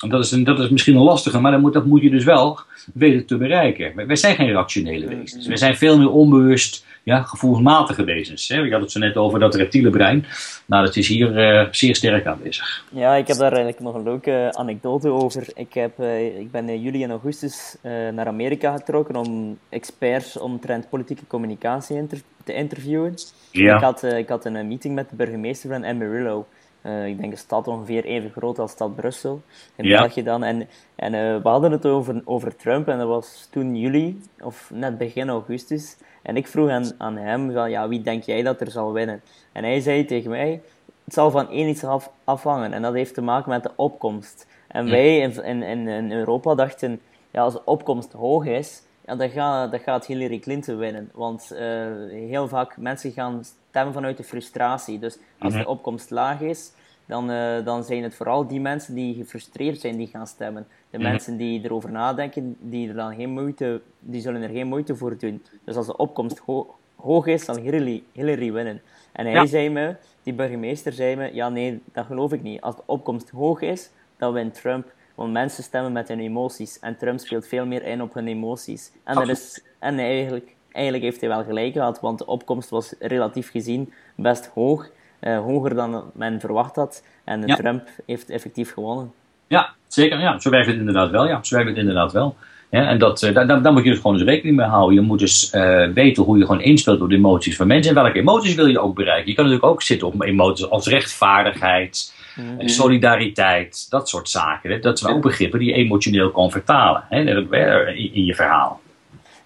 Dat is, een, dat is misschien een lastige, maar dat moet, dat moet je dus wel weten te bereiken. Wij, zijn geen rationele wezens. Wij zijn veel meer onbewust, ja, gevoelsmatige wezens. Hè? Ik had het zo net over dat reptiele brein. Nou, dat is hier uh, zeer sterk aanwezig. Ja, ik heb daar eigenlijk nog een leuke anekdote over. Ik, heb, uh, ik ben in juli en augustus uh, naar Amerika getrokken om experts omtrent politieke communicatie inter te interviewen. Ja. Ik, had, ik had een meeting met de burgemeester van Amarillo. Uh, ik denk een stad ongeveer even groot als stad Brussel in ja. België dan. En, en uh, we hadden het over, over Trump en dat was toen juli of net begin augustus. En ik vroeg aan, aan hem, van, ja, wie denk jij dat er zal winnen? En hij zei tegen mij, het zal van één iets af, afhangen en dat heeft te maken met de opkomst. En wij in, in, in Europa dachten, ja, als de opkomst hoog is, ja, dan, gaat, dan gaat Hillary Clinton winnen. Want uh, heel vaak mensen gaan stemmen vanuit de frustratie. Dus als de opkomst laag is, dan, uh, dan zijn het vooral die mensen die gefrustreerd zijn die gaan stemmen. De mensen die erover nadenken, die, er dan geen moeite, die zullen er geen moeite voor doen. Dus als de opkomst ho hoog is, dan Hillary, Hillary winnen. En hij ja. zei me, die burgemeester zei me, ja nee, dat geloof ik niet. Als de opkomst hoog is, dan wint Trump. Want mensen stemmen met hun emoties. En Trump speelt veel meer in op hun emoties. En, dat is, en eigenlijk, eigenlijk heeft hij wel gelijk gehad, want de opkomst was relatief gezien best hoog. Uh, hoger dan men verwacht had. En ja. Trump heeft effectief gewonnen. Ja, zeker. Ja, zo werkt het inderdaad wel. Ja, zo werkt het inderdaad wel. Ja, en dat, uh, daar, daar, moet je dus gewoon eens rekening mee houden. Je moet dus uh, weten hoe je gewoon inspeelt op de emoties van mensen. En welke emoties wil je ook bereiken. Je kan natuurlijk ook zitten op emoties als rechtvaardigheid, mm -hmm. solidariteit, dat soort zaken. Hè. Dat zijn ook begrippen die je emotioneel kan vertalen hè, in je verhaal.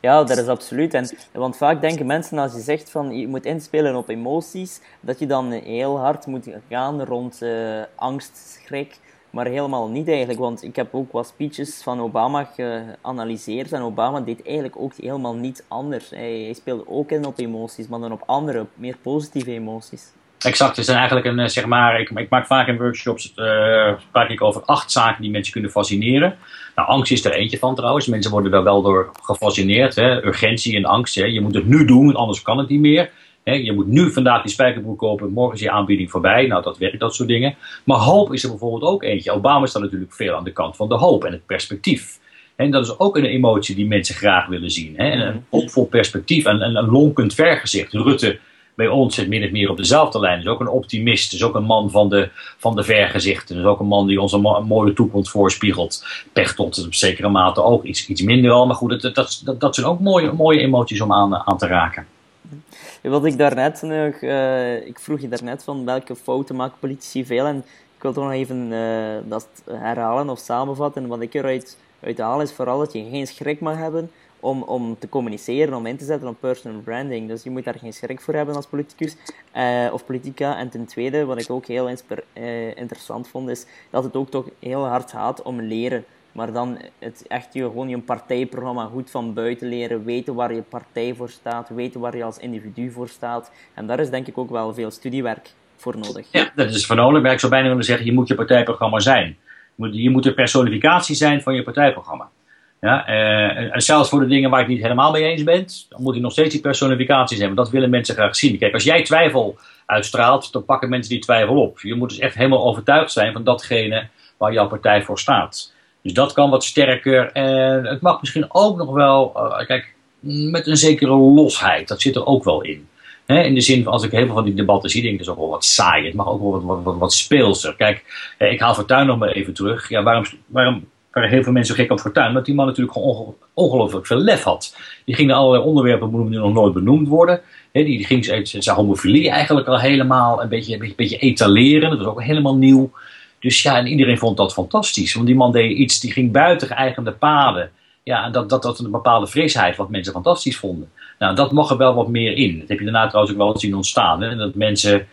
Ja, dat is absoluut. En, want vaak denken mensen als je zegt van je moet inspelen op emoties, dat je dan heel hard moet gaan rond uh, angst, schrik. Maar helemaal niet eigenlijk, want ik heb ook wat speeches van Obama geanalyseerd. En Obama deed eigenlijk ook helemaal niets anders. Hij, hij speelde ook in op emoties, maar dan op andere, meer positieve emoties. Exact, het zijn eigenlijk een, eh, zeg maar, ik, ik maak vaak in workshops, uh, praat ik over acht zaken die mensen kunnen fascineren. Nou, angst is er eentje van trouwens. Mensen worden er wel door gefascineerd. Hè? Urgentie en angst. Hè? Je moet het nu doen, anders kan het niet meer. Hè? Je moet nu vandaag die spijkerbroek kopen, morgen is je aanbieding voorbij. Nou, dat werkt, dat soort dingen. Maar hoop is er bijvoorbeeld ook eentje. Obama staat natuurlijk veel aan de kant van de hoop en het perspectief. En dat is ook een emotie die mensen graag willen zien. Hè? Een mhm. hoopvol perspectief en een, een lonkend vergezicht. Rutte bij ons zit min of meer op dezelfde lijn. Is ook een optimist. Is ook een man van de, van de vergezichten. Is ook een man die ons een, mooie toekomst voorspiegelt. Pechtold op zekere mate ook iets, iets minder al. Maar goed, dat, dat, dat, zijn ook mooie, mooie emoties om aan, aan te raken. Wat ik daarnet nog, uh, ik vroeg je daarnet van welke fouten maken politici veel. En ik wil toch nog even uh, dat herhalen of samenvatten. Wat ik eruit uit haal is vooral dat je geen schrik mag hebben om, om te communiceren, om in te zetten op personal branding. Dus je moet daar geen schrik voor hebben als politicus uh, of politica. En ten tweede, wat ik ook heel uh, interessant vond, is dat het ook toch heel hard gaat om leren. Maar dan het echt je, gewoon je partijprogramma goed van buiten leren, weten waar je partij voor staat, weten waar je als individu voor staat. En daar is denk ik ook wel veel studiewerk voor nodig. Ja, dat is voor nodig. Maar ik zou bijna willen zeggen, je moet je partijprogramma zijn. Je moet, je moet de personificatie zijn van je partijprogramma. Ja, uh, en zelfs voor de dingen waar ik niet helemaal mee eens ben, dan moet hij nog steeds die personificatie zijn. Want dat willen mensen graag zien. Kijk, als jij twijfel uitstraalt, dan pakken mensen die twijfel op. Je moet dus echt helemaal overtuigd zijn van datgene waar jouw partij voor staat. Dus dat kan wat sterker. En het mag misschien ook nog wel, uh, kijk, met een zekere losheid. Dat zit er ook wel in. in de zin van, als ik heel veel van die debatten zie, denk ik, dat is ook wel wat saai. Het mag ook wel wat, wat, wat, speelser. Kijk, ik haal Fortuyn nog maar even terug. Ja, waarom, waarom waren heel veel mensen gek op Fortuyn, omdat die man natuurlijk gewoon ongelooflijk veel lef had. Die ging naar allerlei onderwerpen die nog nooit benoemd worden. die, ging zijn homofilie eigenlijk al helemaal een beetje, een beetje, etaleren. Dat was ook helemaal nieuw. Dus ja, en iedereen vond dat fantastisch. Want die man deed iets, die ging buiten geëigende paden. Ja, dat, dat, dat een bepaalde frisheid wat mensen fantastisch vonden. Nou, dat mag er wel wat meer in. Dat heb je daarna trouwens ook wel zien ontstaan. Hè? Dat mensen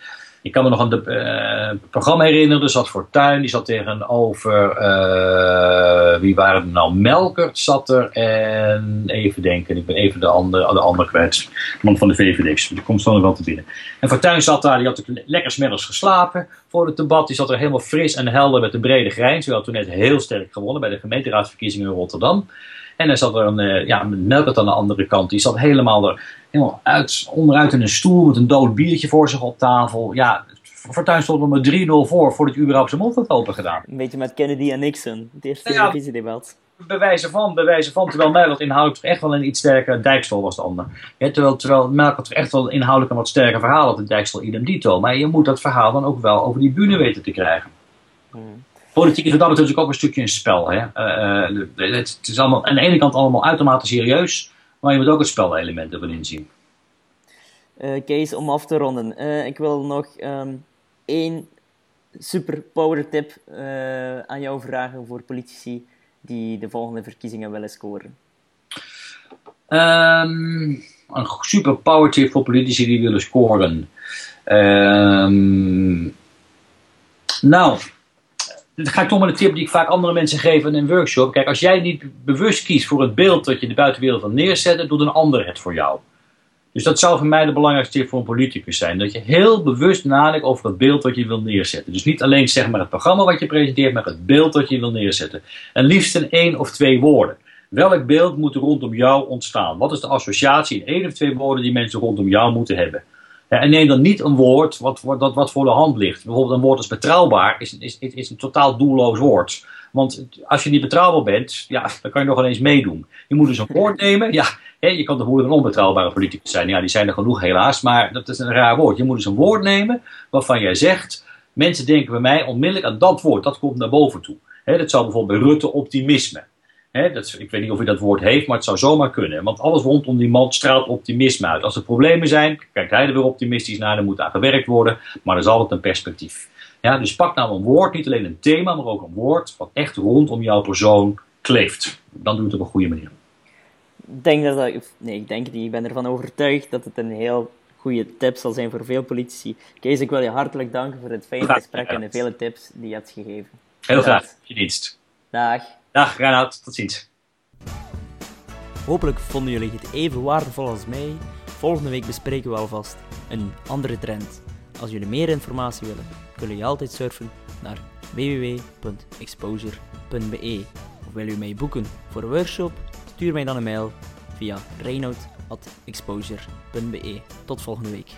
ik kan me nog aan het uh, programma herinneren. Er zat Fortuin, die zat tegenover. Uh, wie waren er nou? Melkert zat er. En even denken, ik ben even de andere, de andere kwijt. Man van de VVD. Die komt nog wel te binnen. En Fortuin zat daar, die had lekker smiddags geslapen voor het debat. Die zat er helemaal fris en helder met een brede grijns. Die had toen net heel sterk gewonnen bij de gemeenteraadsverkiezingen in Rotterdam. En er zat er een, uh, ja, Melkert aan de andere kant. Die zat helemaal, er, helemaal uit, onderuit in een stoel met een dood biertje voor zich op tafel. Ja, Fortuyn stond er met 3-0 voor voordat hij überhaupt zijn mond had open gedaan. Een beetje met Kennedy en Nixon, het eerste ja, televisiedebat. Bewijzen van, bewijzen van. Terwijl Melkert inhoudelijk echt wel een iets sterker Dijkstal was de ander. Ja, terwijl, terwijl Melkert echt wel inhoudelijk een wat sterker verhaal had in Dijkstal idem dito. Maar je moet dat verhaal dan ook wel over die bühne weten te krijgen. Hmm politiek is wat dat betreft ook een stukje een spel. Hè? Uh, het, is allemaal, aan de ene kant allemaal uitermate serieus, maar je moet ook het spelelement ervan inzien. Uh, Kees, om af te ronden. Ik wil nog um, één super power tip aan jou vragen voor politici die de volgende verkiezingen willen scoren. Um, een super power tip voor politici die willen scoren. Um, nou, dan ga ik toch maar een tip die ik vaak andere mensen geef in een workshop. Kijk, als jij niet bewust kiest voor het beeld dat je de buitenwereld wil neerzetten, doet een ander het voor jou. Dus dat zou voor mij de belangrijkste tip voor een politicus zijn. Dat je heel bewust nadenkt over het beeld dat je wil neerzetten. Dus niet alleen zeg maar het programma wat je presenteert, maar het beeld dat je wil neerzetten. En liefst in één of twee woorden. Welk beeld moet rondom jou ontstaan? Wat is de associatie in één of twee woorden die mensen rondom jou moeten hebben? En neem dan niet een woord wat, wat, wat voor de hand ligt. Bijvoorbeeld een woord als betrouwbaar is, is, is een totaal doelloos woord. Want als je niet betrouwbaar bent, ja, dan kan je nog eens meedoen. Je moet dus een woord nemen. Ja, hè, je kan toch moeilijk een onbetrouwbare politicus zijn. Ja, die zijn er genoeg helaas, maar dat is een raar woord. Je moet dus een woord nemen waarvan jij zegt... Mensen denken bij mij onmiddellijk aan dat woord. Dat komt naar boven toe. Hè, dat zou bijvoorbeeld bij Rutte optimisme dat, ik weet niet of hij dat woord heeft, maar het zou zomaar kunnen. Want alles rondom die man straalt optimisme uit. Als er problemen zijn, kijkt hij er weer optimistisch naar, er moet aan gewerkt worden, maar er is altijd een perspectief. Ja, dus pak nou een woord, niet alleen een thema, maar ook een woord wat echt rondom jouw persoon kleeft. Dan doe je het op een goede manier. denk dat dat, nee, ik denk niet, ik ben ervan overtuigd dat het een heel goede tip zal zijn voor veel politici. Kees, ik wil je hartelijk danken voor het fijne gesprek en de vele tips die je hebt gegeven. Heel graag. Je dienst. Dag. Dag, Reinoud. Tot ziens. Hopelijk vonden jullie het even waardevol als mij. Volgende week bespreken we alvast een andere trend. Als jullie meer informatie willen, kunnen jullie altijd surfen naar www.exposure.be. Of wil u mij boeken voor een workshop? Stuur mij dan een mail via reinoud.exposure.be. Tot volgende week.